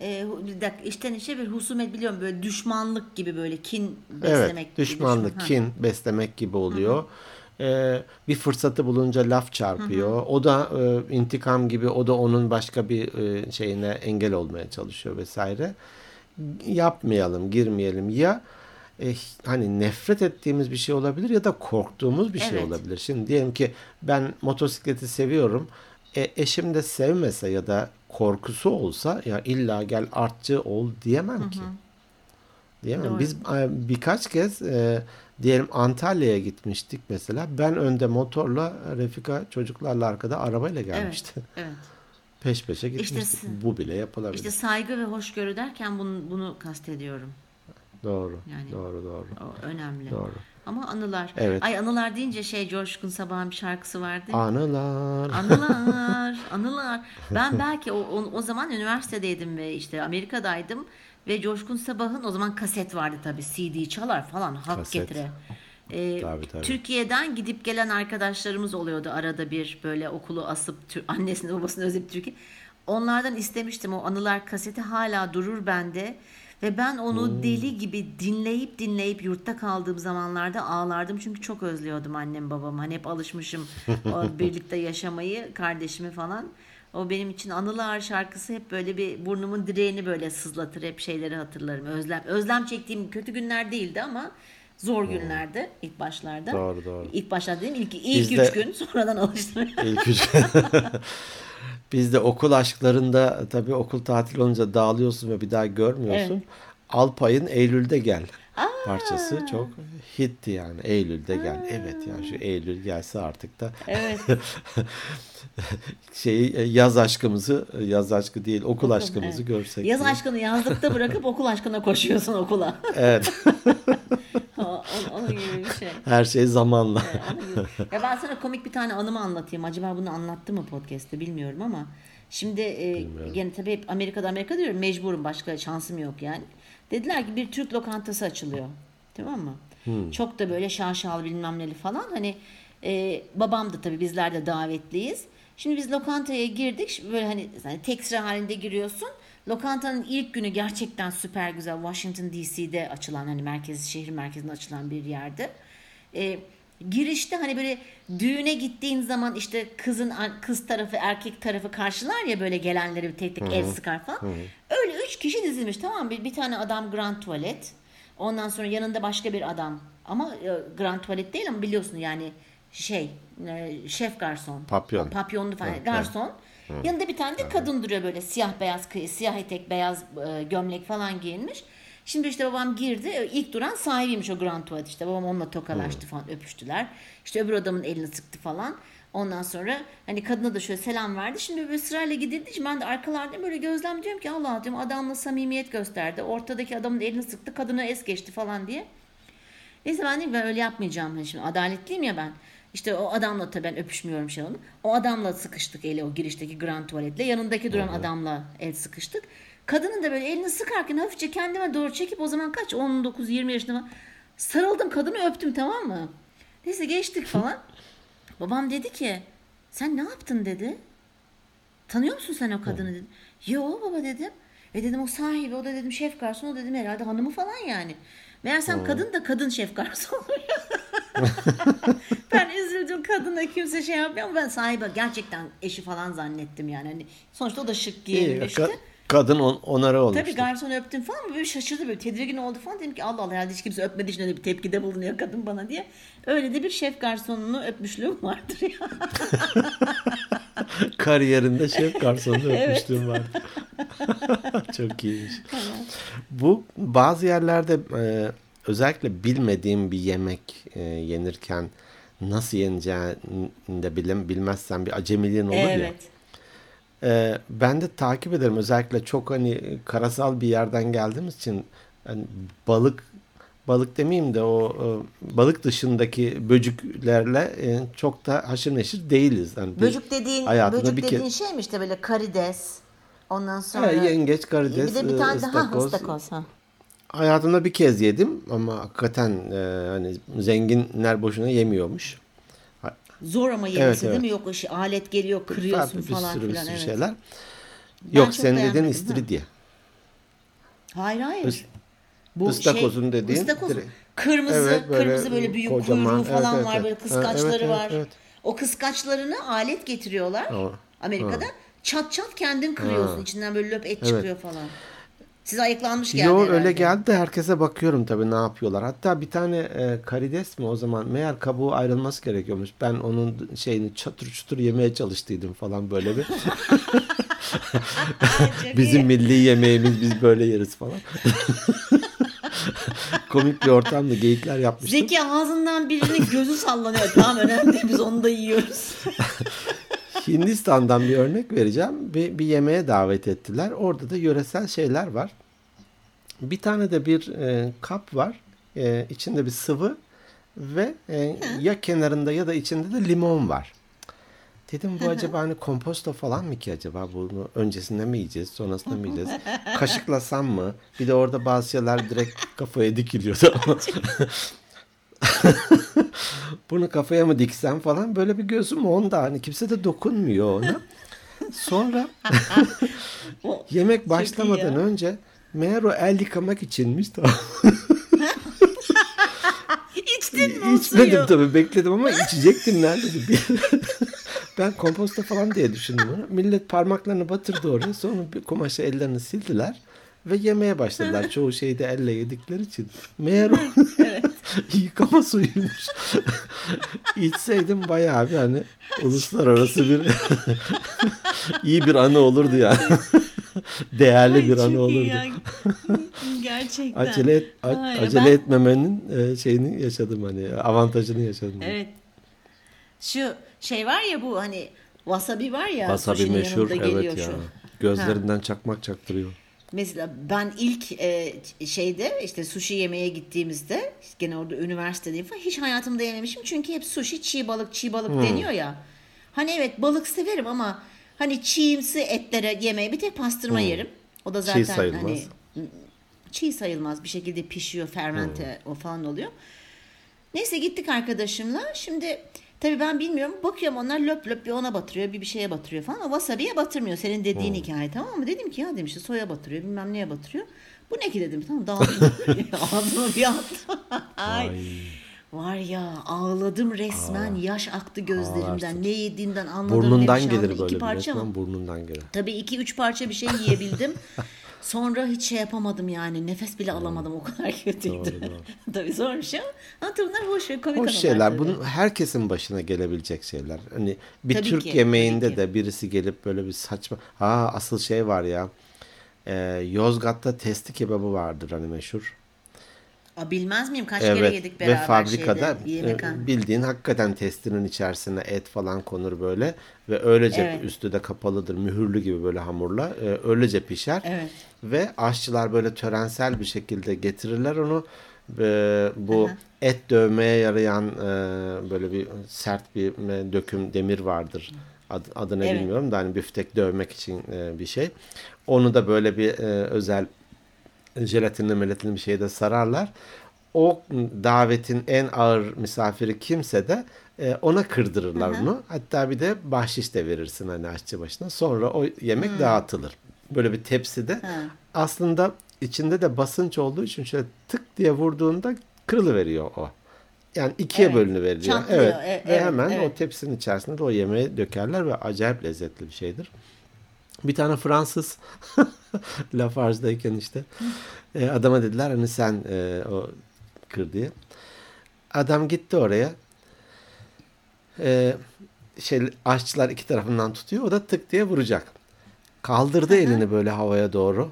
Ee, bir dakika, içten içe bir husumet biliyorum böyle düşmanlık gibi böyle kin beslemek Evet, gibi. düşmanlık, düşman- Ha. kin beslemek gibi oluyor. e, bir fırsatı bulunca laf çarpıyor. O da e, intikam gibi o da onun başka bir e, şeyine engel olmaya çalışıyor vesaire. Yapmayalım, girmeyelim. Ya e, hani nefret ettiğimiz bir şey olabilir ya da korktuğumuz bir şey Evet. olabilir. Şimdi diyelim ki ben motosikleti seviyorum. E, eşim de sevmese ya da korkusu olsa ya illa gel artçı ol diyemem ki. Diyemem. Doğru. Biz e, birkaç kez e, diyelim Antalya'ya gitmiştik mesela. Ben önde motorla Refika çocuklarla arkada arabayla gelmişti. Evet. Evet. Peş peşe gitmiştik. s- Bu bile yapılabilir. İşte saygı ve hoşgörü derken bunu, bunu kastediyorum. Doğru. Yani- Doğru doğru. O önemli. Doğru. Ama anılar. Evet. Ay anılar deyince şey Coşkun Sabah'ın bir şarkısı vardı. Anılar. Anılar, anılar. Ben belki o, o, o zaman üniversitedeydim ve işte Amerika'daydım ve Coşkun Sabah'ın o zaman kaset vardı tabii CD çalar falan hak Kaset. getire. Ee, Tabii, tabii. Türkiye'den gidip gelen arkadaşlarımız oluyordu arada bir böyle okulu asıp annesini babasını özleyip Türkiye. Onlardan istemiştim o anılar kaseti hala durur bende. Ve ben onu Hmm. deli gibi dinleyip dinleyip yurtta kaldığım zamanlarda ağlardım. Çünkü çok özlüyordum annem babamı. Hani hep alışmışım o birlikte yaşamayı, kardeşimi falan. O benim için Anılar şarkısı hep böyle bir burnumun direğini böyle sızlatır. Hep şeyleri hatırlarım. Özlem özlem çektiğim kötü günler değildi ama zor günlerdi ilk başlarda. Hmm. Doğru, doğru. İlk başlarda değil mi? İlk, ilk Biz üç de- gün sonradan alıştım. İlk üç. Biz de okul aşklarında tabii okul tatil olunca dağılıyorsun ve bir daha görmüyorsun. Evet. Alpay'ın Eylül'de Gel parçası çok hitti yani. Eylül'de Gel. Evet ya şu Eylül gelse artık da evet. şeyi e, yaz aşkımızı e, yaz aşkı değil okul Okul, aşkımızı evet. görsek. Yaz diye. aşkını yazlıkta bırakıp okul aşkına koşuyorsun okula. Evet. Onun, gibi bir şey. Her şey zamanla. Ya ben sana komik bir tane anımı anlatayım. Acaba bunu anlattı mı podcast'te bilmiyorum ama şimdi e, gene tabii hep Amerika'da Amerika diyorum mecburum başka şansım yok yani. Dediler ki bir Türk lokantası açılıyor. Tamam mı? Çok da böyle şaşalı bilmem neli falan. Hani e, babam da tabii bizler de davetliyiz. Şimdi biz lokantaya girdik. Böyle hani, hani tek sıra halinde giriyorsun. Lokantanın ilk günü gerçekten süper güzel. Washington DC'de açılan hani merkez şehir merkezinde açılan bir yerde. E, girişte hani böyle düğüne gittiğin zaman işte kızın kız tarafı erkek tarafı karşılar ya böyle gelenleri bir tek tek el sıkar falan. Öyle üç kişi dizilmiş tamam mı? Bir, bir tane adam grand tuvalet. Ondan sonra yanında başka bir adam. Ama e, grand tuvalet değil ama biliyorsun yani şey e, şef garson. Papyon. Papyonlu falan garson. Yanında bir tane de kadın duruyor böyle siyah beyaz kı- siyah etek beyaz e, gömlek falan giyinmiş. Şimdi işte babam girdi. E, İlk duran sahibiymiş o Grand Tuvalet işte. Babam onunla tokalaştı falan öpüştüler. İşte öbür adamın elini sıktı falan. Ondan sonra hani kadına da şöyle selam verdi. Şimdi böyle sırayla gidildi. Şimdi ben de arkalardan böyle gözlemliyorum ki Allah diyorum adamla samimiyet gösterdi. Ortadaki adamın elini sıktı. Kadına es geçti falan diye. Neyse ben dedim ben öyle yapmayacağım. Hani şimdi adaletliyim ya ben. İşte o adamla tabii ben öpüşmüyorum şey onu. O adamla sıkıştık eli o girişteki grand tuvaletle. Yanındaki duran adamla el sıkıştık. Kadının da böyle elini sıkarken hafifçe kendime doğru çekip o zaman kaç 19-20 yaşında falan. Sarıldım kadını öptüm tamam mı? Neyse geçtik falan. Babam dedi ki sen ne yaptın dedi. Tanıyor musun sen o kadını dedim. Yo baba dedim. E dedim o sahibi o da dedim şef garson o dedim herhalde hanımı falan yani. Meğersem kadın da kadın şef garson. ben üzüldüm kadına kimse şey yapmıyor ben sahibi gerçekten eşi falan zannettim yani. Hani sonuçta o da şık İyi, giyinmişti. ka- kadın on, onarı olmuştu. Tabii garson öptüm falan böyle şaşırdı böyle tedirgin oldu falan. Dedim ki Allah Allah herhalde hiç kimse öpmediği için öyle bir tepkide bulunuyor kadın bana diye. Öyle de bir şef garsonunu öpmüşlüğüm vardır ya. Kariyerinde şef garsonu öpmüşlüğüm var. Çok iyiymiş. Bu bazı yerlerde e, özellikle bilmediğim bir yemek e, yenirken nasıl yeneceğini de bilim, bilmezsen bir acemiliğin olur ya. evet. E, ben de takip ederim. Özellikle çok hani karasal bir yerden geldiğimiz için hani balık balık demeyeyim de o e, balık dışındaki böcüklerle e, çok da haşır neşir değiliz. Yani bir- Böcük dediğin, böcük bir dediğin şey mi işte böyle karides. Ondan sonra Ha, yengeç, karides, bir de bir tane e, daha ıstakoz. ıstakoz. Ha. Hayatımda bir kez yedim ama hakikaten e, hani zenginler boşuna yemiyormuş. Zor ama yemesi Evet, değil evet. mi? Yok şey, alet geliyor kırıyorsun bir falan sürü, bir filan. sürü evet. şeyler. Ben Yok senin dediğin istiridye. Hayır hayır. Is- ıstakozun dediğin ıstakoz, direkt- Kırmızı, Evet, böyle kırmızı böyle büyük kocaman. kuyruğu falan Evet, var, evet, böyle kıskaçları Evet, evet, var. evet. O kıskaçlarını alet getiriyorlar Ama- Amerika'da. Çat çat kendin kırıyorsun. Ha. İçinden böyle löp et Evet. çıkıyor falan. Size ayıklanmış geldi Yo herhalde. öyle geldi de herkese bakıyorum tabii ne yapıyorlar. Hatta bir tane e, karides mi o zaman meğer kabuğu ayrılması gerekiyormuş. Ben onun şeyini çatır çutur yemeye çalıştıydım falan böyle bir. Bizim iyi. milli yemeğimiz biz böyle yeriz falan. Komik bir ortamda geyikler yapmıştım. Zeki ağzından birinin gözü sallanıyor. Tamam önemli değil biz onu da yiyoruz. Hindistan'dan bir örnek vereceğim. Bir, bir yemeğe davet ettiler. Orada da yöresel şeyler var. Bir tane de bir e, kap var. E, içinde bir sıvı ve e, ya kenarında ya da içinde de limon var. Dedim bu acaba hani komposto falan mı ki acaba bunu öncesinde mi yiyeceğiz sonrasında mı yiyeceğiz? Kaşıklasam mı? Bir de orada bazı şeyler direkt kafaya dikiliyordu ama. bunu kafaya mı diksem falan böyle bir gözüm onda hani kimse de dokunmuyor ona. Sonra yemek başlamadan önce meğer o el yıkamak içinmiş tamam. İçtin mi İçmedim tabii bekledim ama içecektim neredeydi. Bir- ben komposta falan diye düşündüm onu. Millet parmaklarını batırdı oraya. Sonra bir kumaşa ellerini sildiler. Ve yemeye başladılar. Çoğu şeyi de elle yedikleri için. Meğer o yıkama suyuymuş. İçseydim bayağı bir hani uluslararası bir iyi bir anı olurdu yani. Değerli Ay, bir anı olurdu. ya. Gerçekten. Acele et, a- acele ben- etmemenin e, şeyini yaşadım hani avantajını yaşadım. Evet. Şu şey var ya bu hani wasabi var ya Wasabi meşhur evet ya. şu. Gözlerinden çakmak çaktırıyor. Mesela ben ilk e, şeyde işte sushi yemeye gittiğimizde gene orada üniversitedeyim falan hiç hayatımda yememişim. Çünkü hep sushi çiğ balık çiğ balık Hmm. deniyor ya. Hani evet balık severim ama hani çiğimsi etlere yemeye bir tek pastırma yerim. O da zaten Hmm. sayılmaz. hani çiğ sayılmaz bir şekilde pişiyor fermente Hmm. o falan oluyor. Neyse gittik arkadaşımla. Şimdi tabii ben bilmiyorum. Bakıyorum onlar löp löp bir ona batırıyor bir bir şeye batırıyor falan. Ama wasabi'ye batırmıyor. Senin dediğin hikaye tamam mı? Dedim ki ya dedim işte soya batırıyor bilmem neye batırıyor. Bu ne ki dedim tamam dağıldım. Ağzıma bir attım. Ay. Ay. Var ya ağladım resmen. Yaş aktı gözlerimden. Ağlarsın. Ne yediğimden anladım. Burnundan bir şey gelir böyle İki bir parça mı? resmen burnundan gelir. Tabii iki üç parça bir şey yiyebildim. Sonra hiç şey yapamadım yani. Nefes bile alamadım. O kadar kötüydü. Doğru, doğru. Tabii zormuş ama. Ama tabii bunlar hoş ve komik Hoş şeyler. Bunun herkesin başına gelebilecek şeyler. Hani bir Tabii Türk ki, yemeğinde de birisi gelip böyle bir saçma. Ha asıl şey var ya. Ee, Yozgat'ta testi kebabı vardır hani meşhur. Aa, bilmez miyim? Kaç kere Evet yedik beraber ve fabrikada şeyde, bildiğin hakikaten testinin içerisine et falan konur böyle ve öylece Evet. üstü de kapalıdır mühürlü gibi böyle hamurla e, öylece pişer Evet. ve aşçılar böyle törensel bir şekilde getirirler onu E, bu et dövmeye yarayan e, böyle bir sert bir e, döküm demir vardır Ad- adını Evet. bilmiyorum da hani büftek dövmek için e, bir şey onu da böyle bir e, özel jelatinli melatinli bir şeyde sararlar. O davetin en ağır misafiri kimse de e, ona kırdırırlar onu. Hatta bir de bahşiş de verirsin hani aşçı başına. Sonra o yemek dağıtılır. Böyle bir tepside. Ha. Aslında içinde de basınç olduğu için şöyle tık diye vurduğunda kırılıveriyor o. Yani ikiye Evet, bölünüveriliyor. çatlıyor. Evet. E- ve evet, hemen evet. o tepsinin içerisinde de o yemeği dökerler ve acayip lezzetli bir şeydir. Bir tane Fransız Lafarge'dayken işte e, adama dediler hani sen e, o kır diye. Adam gitti oraya. E, şey aşçılar iki tarafından tutuyor. O da tık diye vuracak. Kaldırdı elini böyle havaya doğru.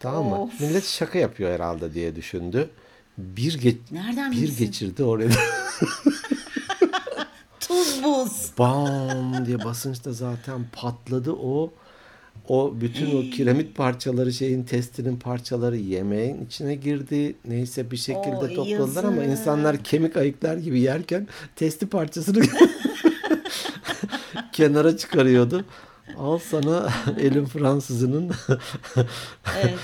Tamam mı? Of. Millet şaka yapıyor herhalde diye düşündü. Bir ge- Nereden bir bilsin? geçirdi oraya. Tuz buz. Bam diye basınçta zaten patladı o. O bütün o kiremit parçaları şeyin testinin parçaları yemeğin içine girdi. Neyse bir şekilde Oo, topladılar ama yazık. insanlar kemik ayıklar gibi yerken testi parçasını kenara çıkarıyordu. Al sana elin Fransızının Evet.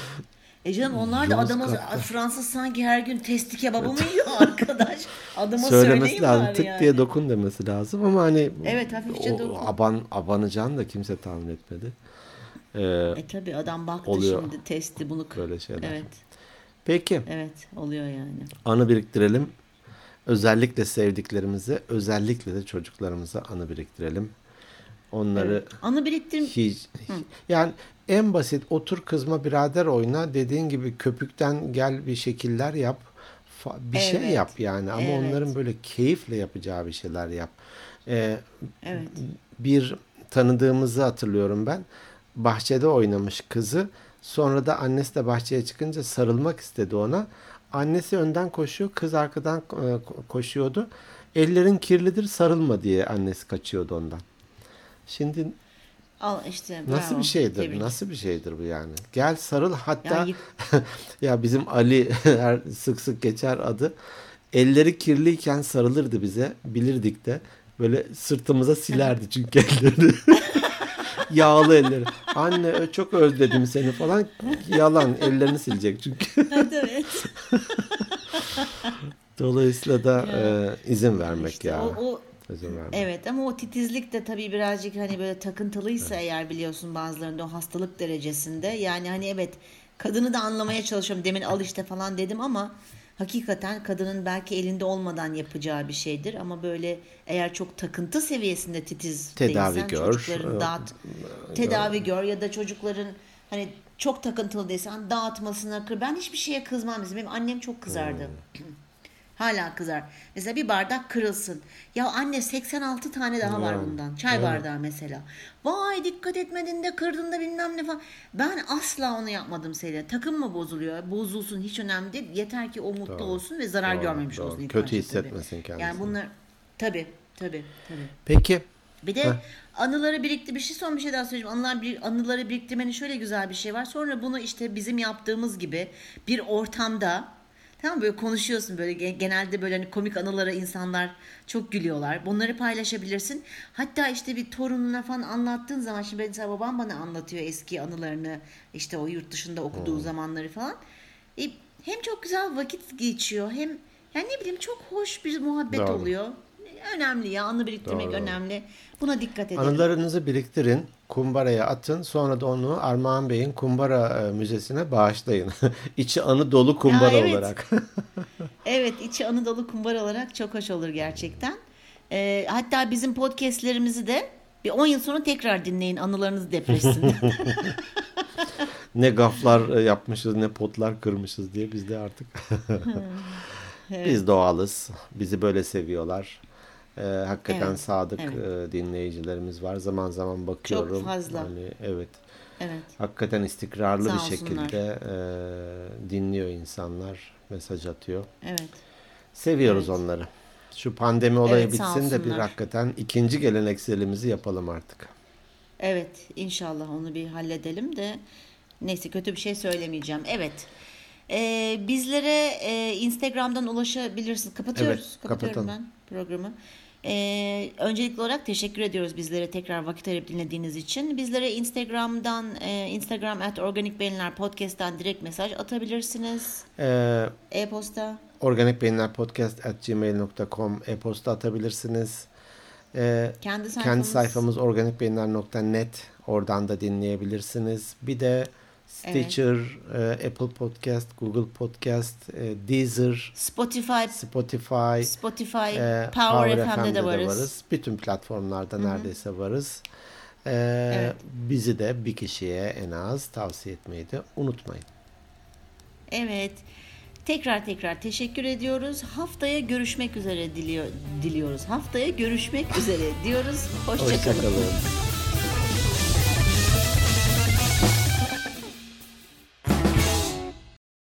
E canım onlar da adama. Fransız sanki her gün testi kebabı mı yiyor arkadaş? Adama söylemesi lazım. Tık yani. diye dokun demesi lazım ama hani Evet, hafifçe o dokun. aban abanacağını da kimse tahmin etmedi. Ee, E tabi adam baktı Oluyor. şimdi testi bunu. Böyle şeyler. Evet. Peki. Evet oluyor yani. Anı biriktirelim. Özellikle sevdiklerimize, özellikle de çocuklarımıza anı biriktirelim. Onları Evet. Anı biriktir hiç, yani en basit otur kızma birader oyna dediğin gibi köpükten gel bir şekiller yap. Bir şey Evet. yap yani ama Evet. onların böyle keyifle yapacağı bir şeyler yap. Ee, Evet. bir tanıdığımızı hatırlıyorum ben. Bahçede oynamış kızı. Sonra da annesi de bahçeye çıkınca sarılmak istedi ona. Annesi önden koşuyor, kız arkadan e, ko- koşuyordu. Ellerin kirlidir, sarılma diye annesi kaçıyordu ondan. Şimdi Al işte nasıl bravo. bir şeydir? Tebrik. Nasıl bir şeydir bu yani? Gel sarıl hatta Ya ya, bizim Ali sık sık geçer adı. Elleri kirliyken sarılırdı bize. Bilirdik de. Böyle sırtımıza silerdi çünkü ellerini. Yağlı elleri. Anne çok özledim seni falan. Yalan ellerini silecek çünkü. evet. Dolayısıyla da e, izin vermek İşte ya. o, o İzin vermek. Evet ama o titizlik de tabii birazcık hani böyle takıntılıysa eğer biliyorsun bazılarında o hastalık derecesinde yani hani evet kadını da anlamaya çalışıyorum demin al işte falan dedim ama hakikaten kadının belki elinde olmadan yapacağı bir şeydir ama böyle eğer çok takıntı seviyesinde titiz Tedavi değilsen gör. çocukların dağıt tedavi gör ya da çocukların hani çok takıntılı değilsen dağıtmasına kır. Ben hiçbir şeye kızmam. Bizim benim annem çok kızardı. Hala kızar. Mesela bir bardak kırılsın. Ya anne 86 tane daha var bundan. Çay bardağı mesela. Vay dikkat etmedin de kırdın da bilmem ne falan. Ben asla onu yapmadım Selin. Takım mı bozuluyor? Bozulsun hiç önemli değil. Yeter ki o mutlu Doğru. olsun ve zarar Doğru, görmemiş doğru. olsun. ilk Kötü başta tabii. hissetmesin kendisini. Yani bunlar tabii tabii tabii. Peki. Bir de anıları birikti bir şey son bir şey daha söyleyeceğim. Anılar bir, anıları biriktirmenin şöyle güzel bir şey var. Sonra bunu işte bizim yaptığımız gibi bir ortamda tamam böyle konuşuyorsun böyle ge- genelde böyle hani komik anılara insanlar çok gülüyorlar. Bunları paylaşabilirsin. Hatta işte bir torununa falan anlattığın zaman şimdi mesela babam bana anlatıyor eski anılarını işte o yurt dışında okuduğu zamanları falan. E, hem çok güzel vakit geçiyor hem yani ne bileyim çok hoş bir muhabbet Doğru. oluyor. Önemli ya anı biriktirmek Doğru. önemli. Buna dikkat edelim. Anılarınızı biriktirin, kumbaraya atın. Sonra da onu Armağan Bey'in kumbara e, müzesine bağışlayın. İçi anı dolu kumbara Ya evet. olarak. Evet içi anı dolu kumbar olarak çok hoş olur gerçekten. Ee, hatta bizim podcastlerimizi de bir 10 yıl sonra tekrar dinleyin anılarınız depresin. ne gaflar e, yapmışız, ne potlar kırmışız diye biz de artık. Biz doğalız. Bizi böyle seviyorlar. E, hakikaten Evet, sadık evet. e, dinleyicilerimiz var. Zaman zaman bakıyorum. fazla. Hani, evet. evet. Hakikaten istikrarlı Sağ bir olsunlar. şekilde e, dinliyor insanlar. Mesaj atıyor. Evet. Seviyoruz onları. Şu pandemi olayı Evet, bitsin de bir hakikaten ikinci gelenekselimizi yapalım artık. Evet inşallah onu bir halledelim de neyse kötü bir şey söylemeyeceğim. Evet. Ee, bizlere e, Instagram'dan ulaşabilirsiniz. Kapatıyoruz. Evet, Kapatıyorum kapatalım. ben programı. Ee, öncelikli olarak teşekkür ediyoruz bizlere tekrar vakit ayırıp dinlediğiniz için. Bizlere Instagram'dan e, Instagram at Organik Beyinler Podcast'tan direkt mesaj atabilirsiniz. Ee, E-posta. organikbeyinlerpodcast.gmail.com e-posta atabilirsiniz. Ee, Kendi sayfamız. kendi sayfamız organikbeyinler.net oradan da dinleyebilirsiniz. Bir de Stitcher, e, Apple Podcast, Google Podcast, e, Deezer, Spotify. Spotify, Spotify. e, Power, FM'de de varız. Bütün platformlarda neredeyse varız. Ee, Evet. Bizi de bir kişiye en az tavsiye etmeyi de unutmayın. Evet. Tekrar tekrar teşekkür ediyoruz. Haftaya görüşmek üzere diliyor, diliyoruz. Haftaya görüşmek üzere diyoruz. Hoşçakalın. Hoşçakalın.